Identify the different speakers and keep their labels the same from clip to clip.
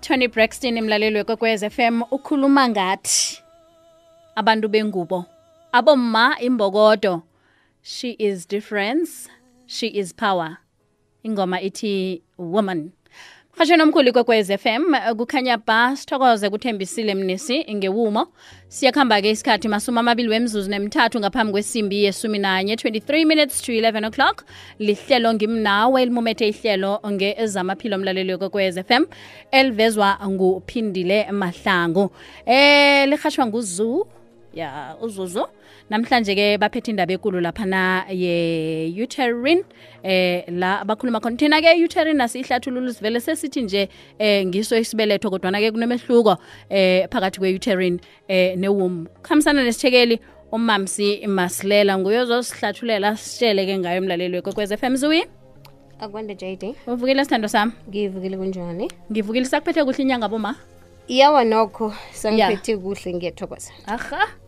Speaker 1: tony braxton imlaleli wekwekwez fm ukhuluma ngathi abantu bengubo abomma imbokodo she is difference she is power. Ingoma ithi woman mhatshweni omkhulu kwekwez fm kukhanya ba sithokoze kuthembisile mnisi ngewumo siyakuhamba-ke isikhathi masumi amabili wemzuzu nemthathu ngaphambi kwesimbi yesumi nanye 23 minutes to 11 o'clock. Lihlelo ngimnawe limumethe ihlelo ngezamaphilo omlaleli kwekwez fm elivezwa nguphindile mahlangu. Eh lihashwa nguzu ya uzuzu namhlanje ke baphethe indaba ekulu laphana ye-uterine eh la bakhuluma khona. Thina ke uterine asiyihlathulula sivele sesithi nje eh ngiso isibeletho kodwana ke kunemehluko eh phakathi kwe-uterine eh ne-womb. Khamsana nesithekeli umamsi masilela. Nguyozosihlathulela sitshele ke ngayo emlaleli wekwekwez FM zwi?
Speaker 2: Akwande jd
Speaker 1: uvukile sithando sami?
Speaker 2: Ngivukile kunjani?
Speaker 1: Ngivukile sakuphethe kuhle inyanga boma?
Speaker 2: Iyawa nokho sangiphethe kuhle ngiyathokoza.
Speaker 1: Aha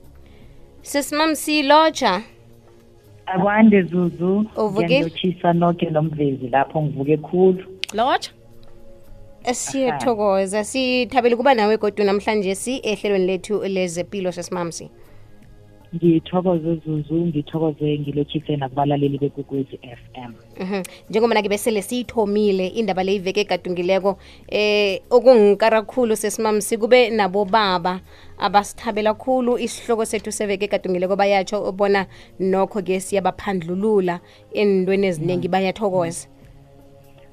Speaker 2: sesimamsilotsha
Speaker 3: akwande zuzu ngiyalotshisa noke nomvezi lapho ngivuke khulu.
Speaker 1: Lotsha?
Speaker 2: Siyathokoza sithabele kuba nawe kodwa namhlanje si ehlelweni lethu lezempilo sesimamsi
Speaker 3: ngithokoze zuzu ngithokoze ngilotshise nakubalaleli bekwekwezi f m
Speaker 2: Mhm. njengoba nake besele siyithomile indaba le iveke egadungileko eh okungikara khulu sesimamsi kube nabobaba abasithabela khulu isihloko sethu seveke egadungileko bayatsho bona nokho-ke siyabaphandlulula endweni eziningi bayathokoza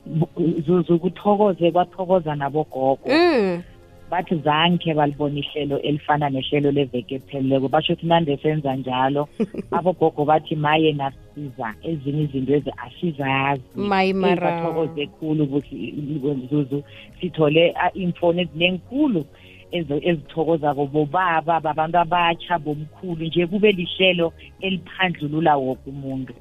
Speaker 3: Bu- zuzu kuthokoze kwathokoza nabogogo
Speaker 2: mm.
Speaker 3: Bathi zange balibona ihlelo elifana nehlelo leveke epheleleko. Basho ukuthi nande senza njalo. Abogogo bathi maye nasiza. Ezinye izinto ezi asizazi.
Speaker 2: Mayi mara.
Speaker 3: bathokoze khulu ukuthi zuzu sithole ah, iimfoni ezinenkulu ezo- ezithokozako bobaba babantu abatsha bomkhulu nje kube lihlelo eliphandlulula woke umuntu.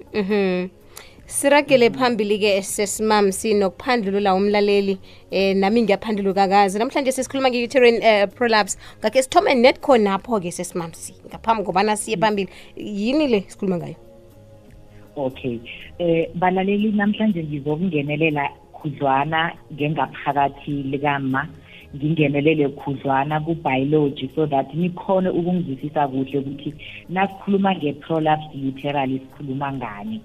Speaker 2: Mhm. Siragele phambili-ke sesimamsi nokuphandlulula umlaleli eh nami ngiyaphanduluka kazi. Namhlanje sesikhuluma nge-uterine eh, prolapse. Ngakhe sithome net khonapho-ke sesimamsi ngaphambi kobana siye phambili. Yini le sikhuluma ngayo?
Speaker 3: Okay. Eh balaleli namhlanje ngizokungenelela khudlwana ngengaphakathi likama ngingenelele khudlwana ku-biology so that nikhone ukungizwisisa kuhle ukuthi nasikhuluma nge-prolapse uteral sikhuluma ngani.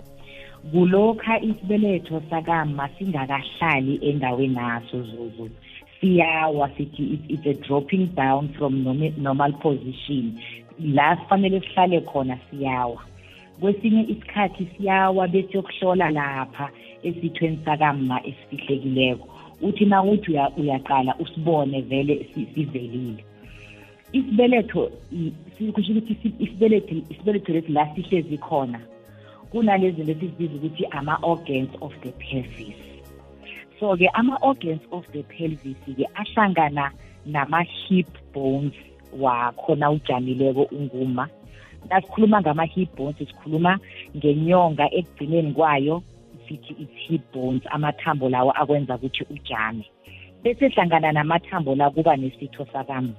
Speaker 3: Kulokha isibeletho sakama singakahlali endaweni naso zuzu siyawa sithi it- it's a dropping down from norma- normal position. La sifanele sihlale khona siyawa. Kwesinye isikhathi siyawa bese yokuhlola lapha esithweni sakamma esifihlekileko. Uthi na uthi uya- uyaqala usibone vele si- sivelile. Isibeletho kusho ukuthi isi- isibeletho isibeletho lesi la sihlezi khona. Kunalezi zinto esizibiza ukuthi ama-organs of the pelvis. So-ke ama-organs of the pelvis-ke ahlangana nama-hip bones wakho na ujamileko unguma. Nasikhuluma ngama-hip bones sikhuluma ngenyonga ekugcineni kwayo sithi it's hip bones amathambo lawo akwenza ukuthi ujame. Bese hlangana namathambo la kuba nesitho sakamma.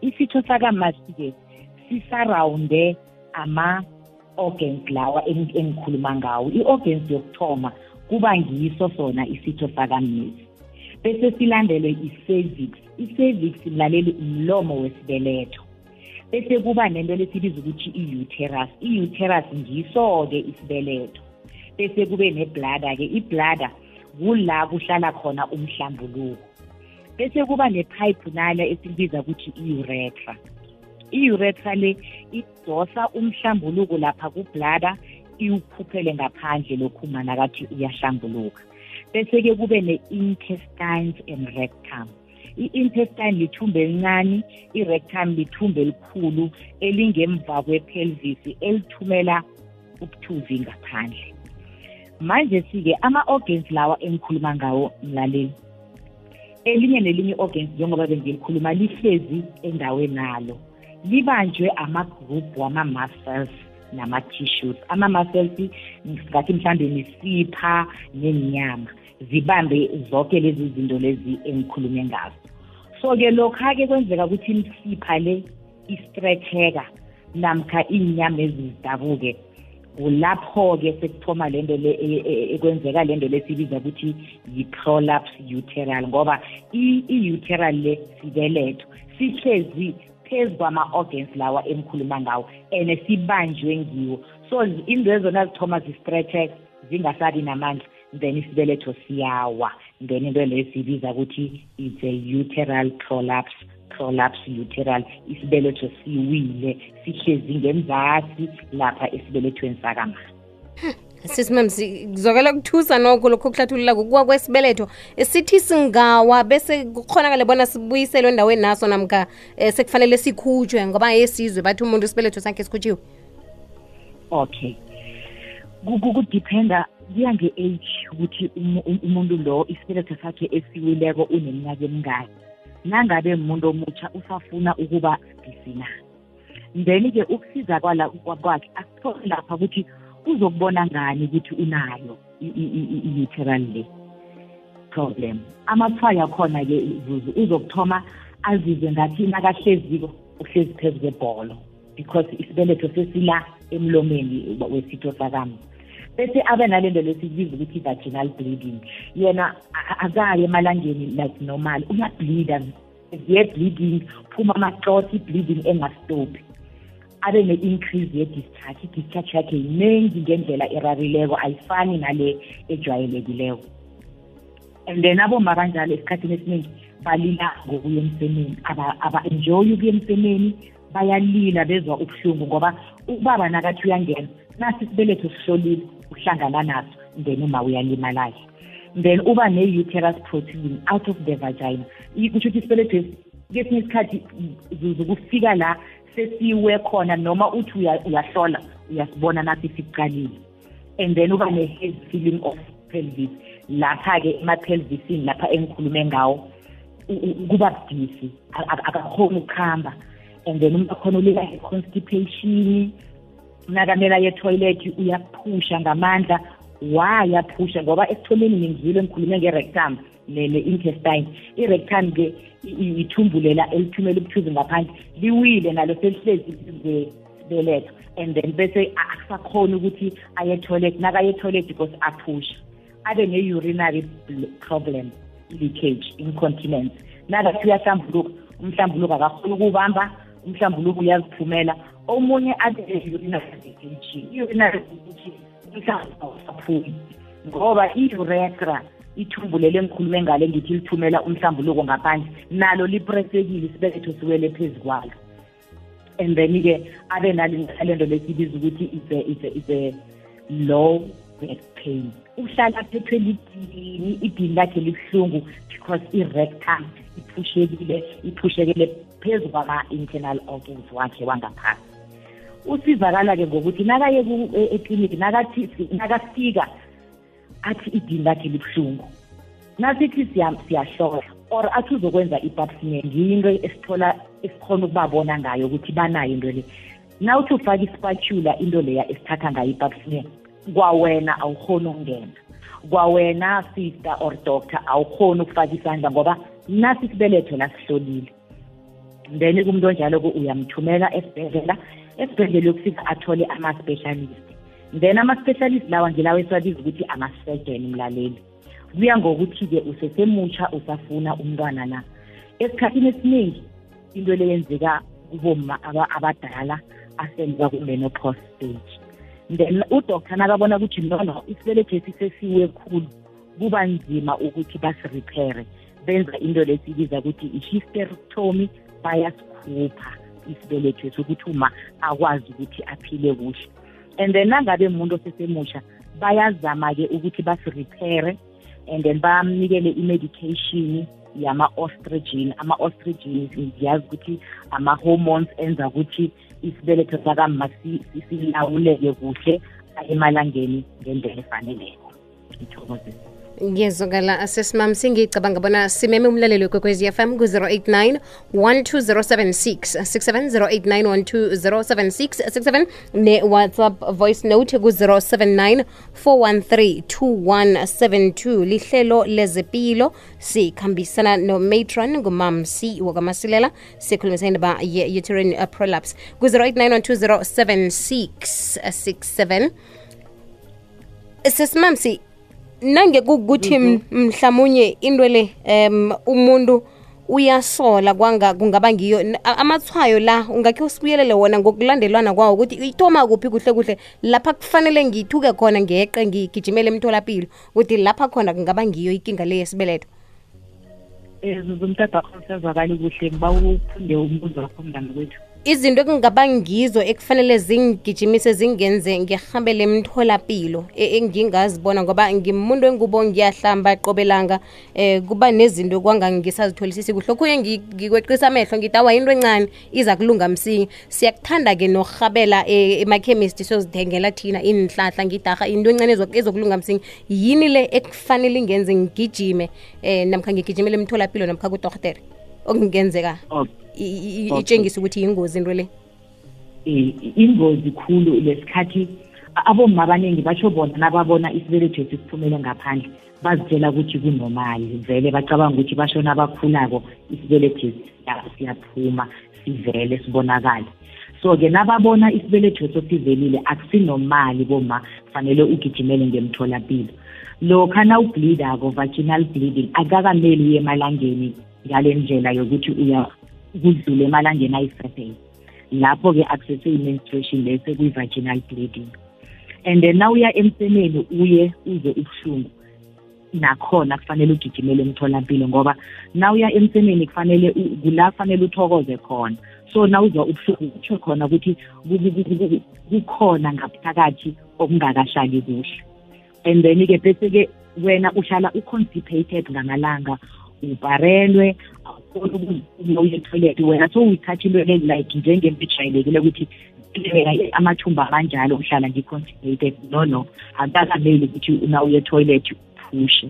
Speaker 3: Isitho sakamma-ke sisarawunde ama-organs lawa eng- engikhuluma ngawo. I-organs yokuthoma kuba ngiso sona isitho sakammesi bese silandelwe i-cervix. I-cervix mlaleli umlomo wesibeletho. Bese kuba nento lesibiza ukuthi i-uterus. I-uterus ngiso-ke isibeletho. Bese kube neblada-ke iblada kula kuhlala khona umhlambuluko. Bese kuba nepipe nala esilibiza ukuthi i-uretra i-uretra le idosa umhlambuluko lapha kublada iwukhuphele ngaphandle lokhu manakathi uyahlambuluka. Bese-ke kube ne-intestines and rectum. I-intestine lithumbe elincane i-rectum lithumbe elikhulu elingemva kwe-pelvis elithumela ubuthuvi ngaphandle. Manje sike ama-organs lawa engikhuluma ngawo mlaleli elinye nelinye organs njengoba bengilikhuluma lihlezi endaweni nalo. Libanjwe ama-group wama-muscles nama-tissues. Ama-muscles ngathi mhlambe misipha nenyama zibambe zonke lezi zinto lezi engikhulume ngazo. So-ke lokha-ke kwenzeka ukuthi imisipha le istretcheka namkha iinyama ezizidabuke kulapho-ke sekuthoma lento le e- e- ekwenzeka lento lesibiza ukuthi yi-prolapse uteral ngoba i-uteral le sibeletho sihlezi phezu kwama-organs lawa emkhuluma ngawo and sibanjwe ngiwo. So into ezona zithoma zistretche zingasabi namandla then isibeletho siyawa. Then into leyo siyibiza ukuthi it's a uteral prolapse prolapse uteral isibeletho siwile sihlezi ngenzasi lapha esibelethweni sakama
Speaker 2: sisimam kuzokela kuthusa nokho lokhu okuhlathulula kukuwa kwesibeletho. Sithi singawa bese kukhonakale bona sibuyiselwe endaweni naso namkha um sekufanele sikhutshwe ngoba yesizwe bathi umuntu isibeletho sakhe sikhutshiwe
Speaker 3: okay. Kudiphenda kuya nge-age ukuthi umuntu lo isibeletho sakhe esiwileko uneminyaka emingaki. Nangabe umuntu omutsha usafuna ukuba busy na? Then-ke ukusiza kwakhe asithole lapha ukuthi uzokubona ngani ukuthi unayo i-uteral le problem? Amathwayo akhona-ke zuzu uzokuthoma azizwe ngathi nakahleziko uhlezi phezu kwebholo because isibeletho sesila emlomeni wesitho sakami. Bese abe nalento lesibiza ukuthi i-vaginal bleeding. Yena akaye emalangeni like normal uyableeda ziye bleeding phuma amaxothi i-bleeding engastophi abe ne-increase ye-discharge. I-discharge yakhe yiningi ngendlela erarileko ayifani nale ejwayelekileko. And then aboma kanjalo esikhathini esiningi balila ngokuya emsemeni. Aba-enjoyi ukuya emsemeni bayalila bezwa ubuhlungu ngoba ubaba nakathi uyangena nasi isibeletho sihlolile uhlangana naso then uma uyalimalayo. Then uba ne-uterus protein out of the vagina kusho ukuthi isibeletho kesinye isikhathi kufika la sesiwe khona noma uthi uyahlola uyasibona nathi sikuqalile and then uba ne-head feeling of pelvis lapha-ke ema-pelvisini lapha engikhulume ngawo kuba budisi akakhoni ukuhamba and then umuntu akhona ulika i-constipation nakamela ye-toilet uyaphusha ngamandla wayaphusha ngoba ekuthomeni ngingizile ngikhulume nge-rectum ne-intestine i-rectum-ke ithumbulela elithumela ubuthuzi ngaphandle liwile nalo selihlezi beletho and then bese akusakhona ukuthi aye toilet nakaye toilet because aphusha. Abe ne-urinary problem leakage incontinence. Nakathi uyahlambuluka umhlambuluko akakhona ukuwubamba umhlambuluko uyaziphumela. Omunye abe ne-urinary leakage. I-urinary leakage umhlambuluko awusaphumi ngoba i-urethra ithumbulele engikhulume ngale ngithi lithumela umhlambuluko ngaphandle nalo lipresekile isibeletho siwele phezu kwalo. And then-ke abe nalento lesibiza ukuthi is a low back pain. Uhlala aphethwe lidini idini lakhe libuhlungu because i-rectum iphushekile iphushekele phezu kwama-internal organs wakhe wangaphasi usizakala-ke ngokuthi nakaye ekliniki nakafika athi idini lakhe libuhlungu. Nasithi siyahlola or athi uzokwenza i-pap smear ngiyinto esithola esikhona ukubabona ngayo ukuthi banayo into le. Nawuthi ufaka ispatula into leya esithatha ngayo i-pap smear kwawena awukhoni ukungena. Kwawena sister or doctor awukhoni ukufaka isandla ngoba nasi isibeletho la sihlolile then kumuntu onjalo-ke uyamthumela esibhedlela esibhedlela yokufika athole ama-specialist. Then ama-specialist lawa ngilawo esiwabiza ukuthi ama-surgeon mlaleli. Kuya ngokuthi-ke usesemutsha usafuna umntwana na. Esikhathini esiningi into le yenzeka kuboma abadala asenza ku-menopause stage. Then udoktor nakabona ukuthi nono isibeletho sisesiwe khulu kuba nzima ukuthi basirepere benza into lesibiza ukuthi i-hysterectomy bayasikhupha. Isibeletho sokuthi uma akwazi ukuthi aphile kuhle. And then nangabe umuntu osesemusha bayazama-ke ukuthi basirepere and then bamnikele i-medication yama-ostrogin ama-ostrogin ngiyazi ukuthi ama-hormones enza ukuthi isibeletho sakama silawuleke kuhle emalangeni ngendlela efaneleko. Ngithokozile.
Speaker 2: Ngiyezwakala sesimam singicabanga bona simeme umlaleli wekwekwezi fm ku-089 12076 67 12076 67 ne-whatsapp voice note ku-079 413 2172 lihlelo lezepilo sikhambisana nomatron ngumamsi wakwamasilela. Sikhulumisa indaba ye-uterine uh, prolapse. ku-089 12076 67 sesimamsi nange kukuthi mhlamunye into le um umuntu uyasola kwanga kungaba ngiyo amathwayo la ungakhe usibuyelele wona ngokulandelwana kwawo ukuthi ithoma kuphi kuhle kuhle lapha kufanele ngithuke khona ngeqe ngigijimele emtholapilo ukuthi lapha khona kungaba ngiyo ikinga le yesibeletho
Speaker 3: um zuzumtata wakho sezwakali kuhle ngiba umbuzo wakho mngani kwethu
Speaker 2: izinto ekungaba ngizo ekufanele zingijimise zingenze ngirhambele emtholapilo e- engingazibona ngoba ngimuntu engubo ngiyahlamba qobelanga eh kuba nezinto kwanga ngisazitholisisi kuhle. Okhunye ngi- ngikweqisa amehlo ngithi awa into encane iza kulunga msinya. Siyakuthanda-ke nokurhabela eh, emakhemisti siyozithengela thina inhlahla ngidarha into encane ezo- ezokulunga msinya. Yini le ekufanele ingenze ngigijime eh namkha ngigijimele emtholapilo namkha kudorhotere okungenzeka.
Speaker 3: Okay.
Speaker 2: I- i-
Speaker 3: Okay.
Speaker 2: itshengisa ukuthi yingozi into le?
Speaker 3: Eh, ingozi khulu lesikhathi. A- abomma abaningi basho bona nababona isibeletho sisiphumele ngaphandle bazitshela ukuthi kunormali vele bacabanga ukuthi basho nabakhulako isibeletho siya- siyaphuma sivele sibonakale. So-ke nababona isibeletho sosivelile akusinomali boma kufanele ugijimele ngemtholapilo. Lokha nawubleedako vaginal bleeding akakameli uye emalangeni ngale ndlela yokuthi uya kudlule emalangeni ayi-seven lapho-ke akusese-i-menstruation le sekuyi-vaginal bleeding. And then nawuya emsemeni uye uze ubuhlungu. Nakhona kufanele ugijimele emtholampilo ngoba nawuya emsemeni kufanele u- kula kufanele uthokoze khona. So nawuzwa ubuhlungu kutsho khona ukuthi ku- ku- ku- ku- kukhona ngaphakathi okungakahlali kuhle. And then-ke bese-ke wena uhlala u-constipated ngamalanga ubharelwe awukhoni ukuphuma uye etoilet wena so uyithatha into le like njengento ejayelekile ukuthi amathumba amanjalo uhlala ngi-constipated no no. Akakameli ukuthi una uye etoilet uphushe.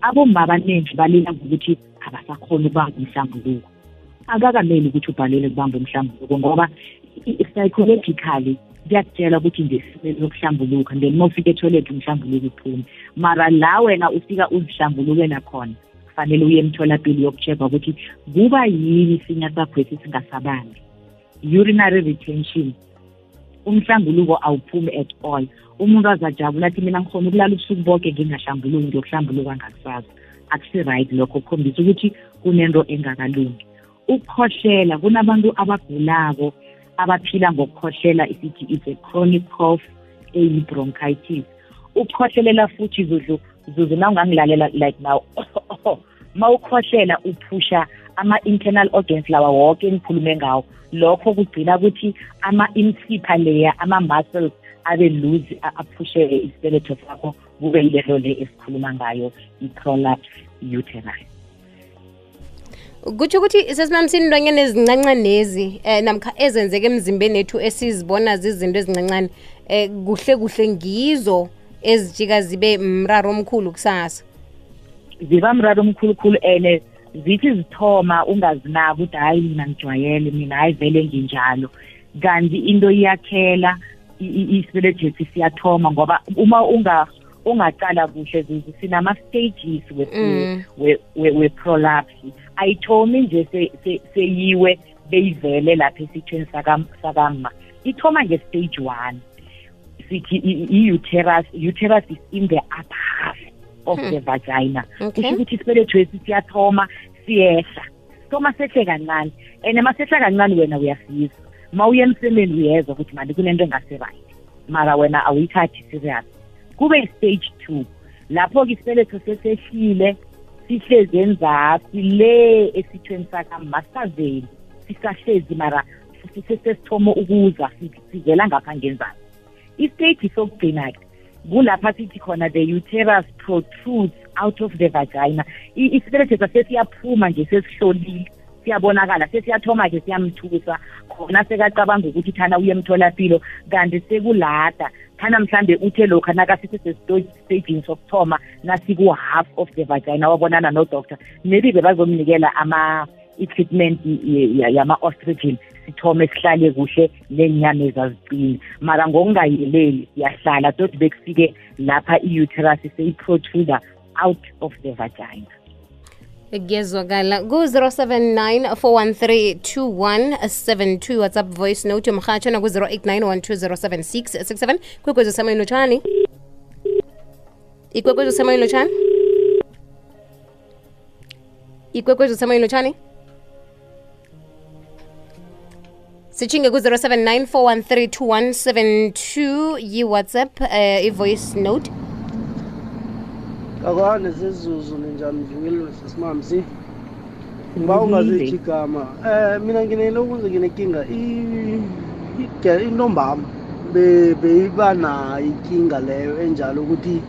Speaker 3: Abomma abaningi balila ngokuthi abasakhona ukubamba umhlambuluko akakameli ukuthi ubhalele kubamba umhlambuluko ngoba psychologically kuyakutshela ukuthi ngesimeni sokuhlambuluka then uma ufika etoilet umhlambuluko uphume. Mara la wena ufika uzihlambuluke nakhona kufanele uye emtholapilo yokucheck-a ukuthi kuba yini isinya sakhwesi singasabambi urinary retention umhlambuluko awuphumi at all. Umuntu azajabula athi mina ngikhona ukulala ubusuku bonke ngingahlambuluki ngiyokuhlambuluka ngakusasa. Akusi-right lokho kukhombisa ukuthi kunento engakalungi. Ukukhohlela kunabantu abagulako abaphila ngokukhohlela isithi it's a chronic cough eyi-bronchitis ukukhohlelela futhi zudlu zuzu na ungangilalela like now ma ukhohlela uphusha ama-internal organs lawa wonke engikhulume ngawo. Lokho kugcina ukuthi ama-insipha leya ama-muscles abe loose a- aphusheke isibeletho sakho kube yilento le esikhuluma ngayo i-prolapse uterine.
Speaker 2: Kutsho ukuthi sesimamsini intwanyana ezincancanezi um namkha ezenzeka emzimbeni ethu esizibona zizinto ezincancane um kuhle kuhle ngizo ezijika zibe mraro omkhulu kusasa.
Speaker 3: Ziba mraro omkhulukhulu and zithi zithoma ungazinaki ukuthi hayi mina ngijwayele mina hayi vele nginjalo. Kanti into iyakhela i- i- isibeletho siyathoma ngoba uma unga ungaqala kuhle zuzu sinama-stages we-
Speaker 2: Mm.
Speaker 3: we-prolapse ayithomi nje se- se- seyiwe beyivele lapha esithweni sakam- sakama ithoma nge-stage one. Sithi i-uterus uterus is in the upper half of the vagina. Kusho ukuthi isibeletho esi siyathoma siyehla. Sithoma sehle kancane and masehla kancane wena uyasizwa. Ma uye emsemeni uyezwa ukuthi mali kunento engase-right mara wena awuyithathi serious. Kube yi-stage two lapho-ke isibeletho sesehlile sihlezi enzasi le esithweni sakamasaveli sisahlezi mara sesithoma ukuza si- sivela ngapha ngenzasi. Istage sokugcina-ke kulapha sithi khona the uterus protrudes out of the vagina. I- isibeletho sesiyaphuma nje sesihlolile. Siyabonakala sesiyathoma-ke siyamthusa. Khona sekacabanga ukuthi thana uye emtholapilo kanti sekulada. Thana mhlambe uthe lokhu nakasisesestagini sokuthoma nasiku-half of the vagina wabonana nodoctor maybe bebazomnikela ama i-treatment yama-ostrigin sithome sihlale kuhle nenyama zazicini mara ngokungayeleli siyahlala toti bekufike lapha i-uterus seyiprotruda out of the vagina.
Speaker 2: Kuyezwakala. Ku-079 413 2172 whatsapp voice note yomrhatsho naku-089 1207667 kwekwezi semoyeni lotshani ikwekwezi semoyeni lotshani ikwekwezi semoyeni lotshani sitshinge ku-079 413 2172 yi-whatsapp uh, i-voice note.
Speaker 4: Akwane zizuzu ninjani mvukile sesimamsi? Ngiba ungazithi igama. Eh mina nginele ukuze nginenkinga i- ige- intombama be- beyiba nayo inkinga leyo enjalo ukuthi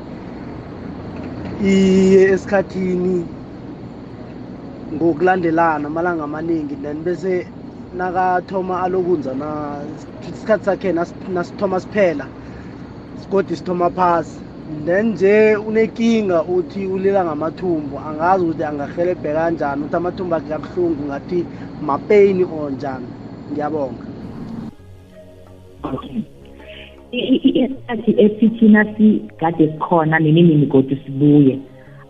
Speaker 4: iye esikhathini ngokulandelana amalanga amaningi then bese nakathoma alokunza na isikhathi sakhe nas- nasithoma siphela sigodi sithoma phasi then nje unekinga uthi ulila ngamathumbu angazi ukuthi angahelebhe kanjani ukuthi amathumbu akhe abuhlungu ngathi mapeyini or njani ngiyabonga
Speaker 3: isikhathi esithina sigade sikhona nini nini kodwa sibuye.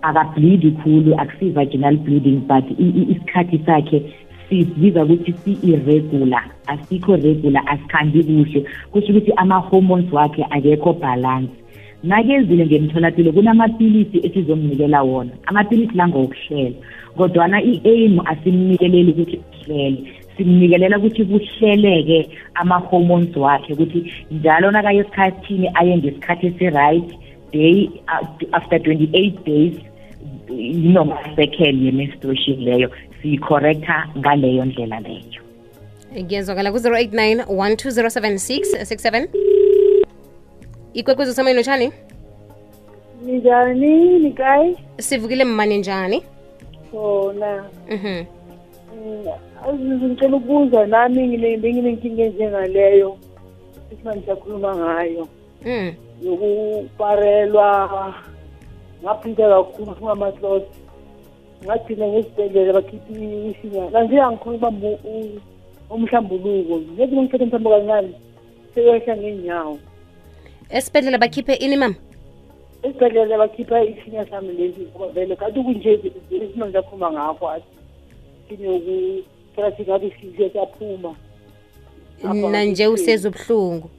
Speaker 3: Akableedi khulu akusi-vaginal bleeding but isikhathi sakhe sibiza ukuthi si-irregular asikho regular asikhambi kuhle. Kusho ukuthi ama-hormones wakhe akekho balance nakezile ngemtholampilo kunamapilisi esizomnikela wona. Amapilisi la ngokuhlela kodwana i-aim asimnikeleli ukuthi kuhlele simnikelela ukuthi kuhleleke ama-hormones wakhe ukuthi njalo nakaye esikhathini aye ngesikhathi esi-right day uh, after 28 days inoma second ye-menstruation leyo. Siyicorrecta ngaleyo ndlela leyo.
Speaker 2: Ngiyezwakala ku-089 1207667 ikwekwezi semoyeni lotshani
Speaker 5: Ninjani nikayi
Speaker 2: sivukile mmane njani
Speaker 5: khona.
Speaker 2: Mhm.
Speaker 5: Azizi ngicela ukubuza nami ngine benginenkinga enjengaleyo isimanje sakhuluma ngayo.
Speaker 2: Mm.
Speaker 5: Yokuparelwa ngaphika kakhulu ngamahloti ngagcina ngesibhedlela bakhipha isinya kanje angikhona ukubamba umhlambuluko. Ngethi ngithethe mhlawumbe kancane sewehla ngeenyawo.
Speaker 2: Esibhedlela bakhiphe ini mama?
Speaker 5: Esibhedlela bakhipha isinya sami lesi ngoba vele kade kunje isimo ngisaphuma ngakho athi sinokuphela singabe size Ngapha
Speaker 2: nanje useza ubuhlungu?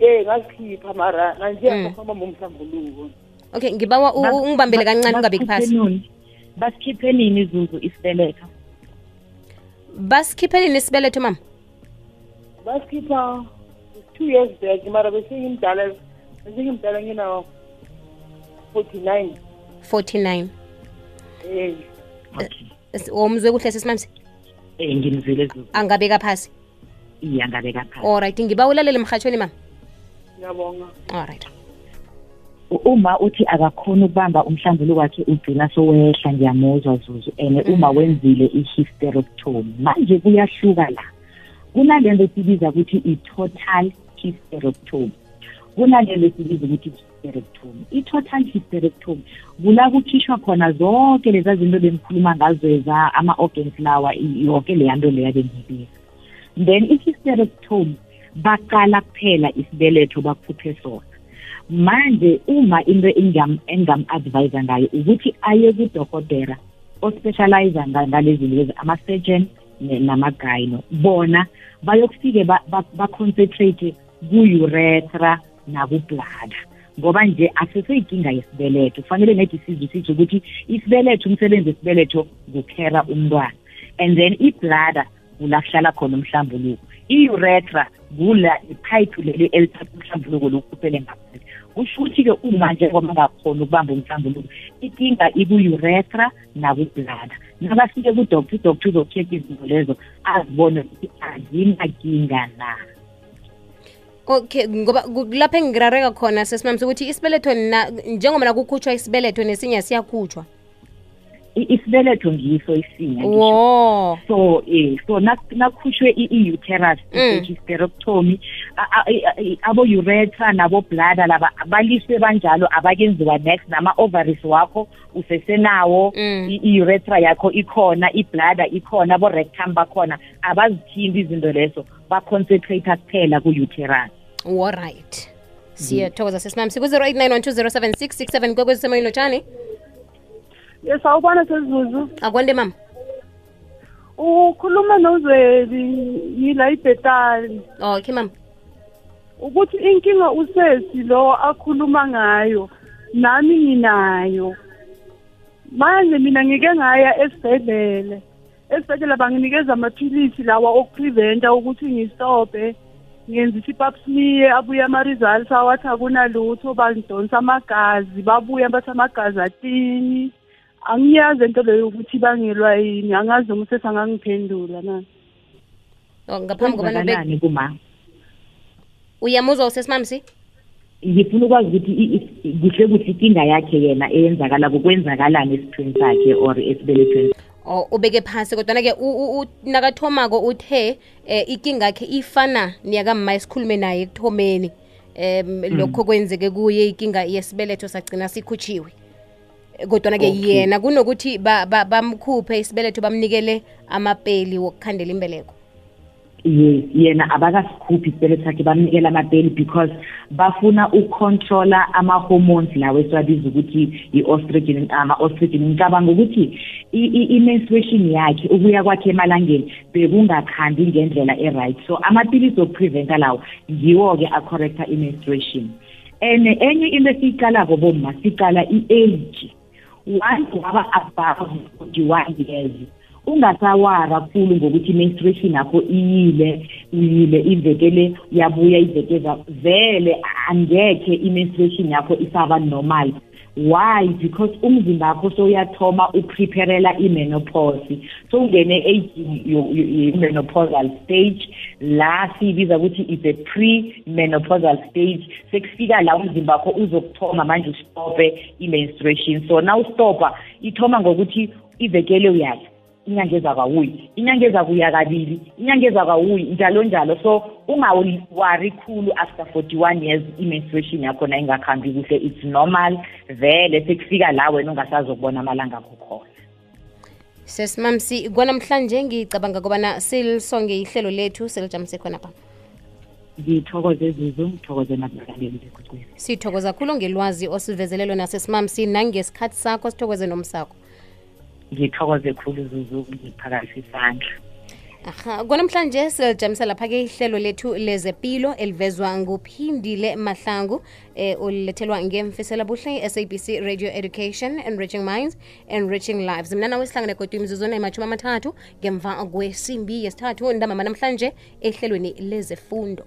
Speaker 5: Eh ngasikhipha mara nanje
Speaker 2: Mm.
Speaker 5: akakhuluma ngomhlambuluko.
Speaker 2: Okay ngibawa ungibambele kancane ungabe phasi.
Speaker 3: basikhiphe nini izuzu isibeletho?
Speaker 2: Basikhiphe nini isibeletho mama?
Speaker 5: Basikhipha two years back mara besingimdala besingimdala ngina forty nine
Speaker 2: 49
Speaker 5: eh.
Speaker 3: Okay
Speaker 2: Es- kuhle sesimamsi
Speaker 3: eh ngimzile
Speaker 2: angabeka phasi?
Speaker 3: Iya ngabeka phasi.
Speaker 2: Alright ngiba ulalele emhathweni mama?
Speaker 5: Ngiyabonga.
Speaker 2: Alright
Speaker 3: uma uthi akakhona ukubamba umhlambuluko wakhe ugcina sowehla ngiyamuzwa zuzu and uma wenzile i-hysterectomy. Manje kuyahluka la. Kunalento esibiza ukuthi i-total hysterectomy. Kunalento esibiza ukuthi i-hysterectomy. I-total hysterectomy kula kukhishwa khona zonke leza zinto bengikhuluma ngazweza ama-organs lawa i- yonke leya nto leya bengiyibiza then i-hysterectomy baqala kuphela isibeletho bakhuphe sona. Manje uma into engam- engam-advise ngayo ukuthi aye kudokotera ospecialize nga- ngalezi lezi ama-surgeon ne- nama-gyno. Bona bayokufike ba- ba- ba-concentrate ku-urethra nakublada ngoba nje aseseyinkinga yesibeletho. Kufanele nedi sizwisise ukuthi isibeletho umsebenzi wesibeletho kukhera umntwana. And then iblada kula kuhlala khona umhlambuluko i-urethra kula iphayiphi leli elithatha umhlambuluko lokukhuphele ngaphandle kusho ukuthi-ke uma njengoba ngakhona ukubamba umhlambuluko inkinga iku-urethra nakublada nabafike kudoktor udoktor uzocheck izinto lezo azibone ukuthi azinakinga na.
Speaker 2: Okay ngoba lapho engirareka khona sesimamsi ukuthi isibeletho njengoba nakukhutshwa isibeletho nesinye siyakhutshwa
Speaker 3: isibeletho ngiso isinya ngisho.
Speaker 2: wo.
Speaker 3: So eh so nak- nakhushwe i- i-uterus
Speaker 2: Mm.
Speaker 3: hysterectomy abo-urethra nabo-blada laba baliswe banjalo abakenziwa next nama-ovaries wakho usesenawo.
Speaker 2: Mm.
Speaker 3: i- i-urethra yakho ikhona iblada ikhona abo-rectum bakhona. Abazithindi izinto lezo baconcentrate kuphela ku-uterus.
Speaker 2: Alright siyathokoza sesimamsi ku-089 1207667 kwekwezisemaini lotshani.
Speaker 5: Yes awubona sezuzu
Speaker 2: akwande mama.
Speaker 5: Ukhuluma nozweli yila ibhetali.
Speaker 2: Okay mama.
Speaker 5: Ukuthi inkinga usesi lo akhuluma ngayo nami nginayo. Manje mina ngike ngaya esibhedlele esibhedlela banginikeza amaphilisi lawa okupreventa ukuthi ngistophe ngenzisa ipap smear abuye ama-results awathi akunalutho bangidonsa amagazi babuye bathi amagazi atini angiyazi into leyo ukuthi ibangelwa yini. Angazi noma usesi angangiphendula na.
Speaker 2: Oh, ngaphambi kobana ube
Speaker 3: kwenzakalani kuma
Speaker 2: uyamuzwa usesimamsi
Speaker 3: ngifuna ukwazi ukuthi i- i- kuhle kuhle inkinga yakhe yena eyenzakala kukwenzakalani esithweni sakhe or esibelethweni
Speaker 2: o ubeke phasi kodwana-ke u- u- u- nakathomako uthe eh, ikinga yakhe ifana niyakamma esikhulume naye ekuthomeni. Um lokho kwenzeke kuye ikinga yesibeletho sagcina sikhutshiwe kodwana-ke
Speaker 3: Okay.
Speaker 2: yena kunokuthi ba- ba- bamkhuphe isibeletho bamnikele amapeli wokukhandela imbeleko.
Speaker 3: Yes yena abakasikhuphi isibeletho sakhe bamnikela amapeli because bafuna ukucontrola ama-hormones lawo esiwabiza ukuthi i-ostrogen ama-ostrogen ngicabanga ukuthi i-menstruation yakhe ukuya kwakhe emalangeni bekungakhambi ngendlela e-right. So amapilisi okupreventa lawo ngiwo-ke acorrecta i-menstruation. And enye into esiyiqalako bomma siqala i-age. Once waba above forty-one years? Ungasawara kakhulu ngokuthi i-menstruation yakho iyile uyile ivekele yabuya ivekeza vele angekhe i-menstruation yakho isaba normal. Why? Because umzimba wakho sowuyathoma upreparela i-menopause. Sowungene i-menopausal stage. La siyibiza ukuthi is a pre-menopausal stage. Sekufika la umzimba wakho uzokuthoma manje ustope i-menstruation. So na ustopa ithoma ngokuthi ivekele uyakhe inyanga ezakwawuyi inyanga ezakuya kabili. Inyanga ezakwawuyi njalo njalo. So ungawari khulu after 41 years i-menstruation yakho na ingakhambi kuhle. It's normal. Vele sekufika la wena ungasazokubona amalanga akho khona
Speaker 2: sesimamsi kwanamhlanje ngicabanga kobana silisonge ihlelo lethu selijamise khona pa
Speaker 3: ngithokoze zuzu ngithokoze nabalaleli bekwekwezi
Speaker 2: sithokoza khulu ngelwazi osivezelelo nasesimamsi nangesikhathi sakho sithokoze nomsakho
Speaker 3: ngithokoze khulu zuzu ngiphakamise isandla
Speaker 2: aha kwanamhlanje silijamisa lapha-ke ihlelo lethu lezepilo elivezwa nguphindile mahlangu eh, olilethelwa ngemfisela buhle sabc radio education enriching minds enriching lives. Mna nawe sihlangane kodwa imizuzwana emashumi amathathu ngemva kwesimbi yesithathu. Ndamama namhlanje ehlelweni lezefundo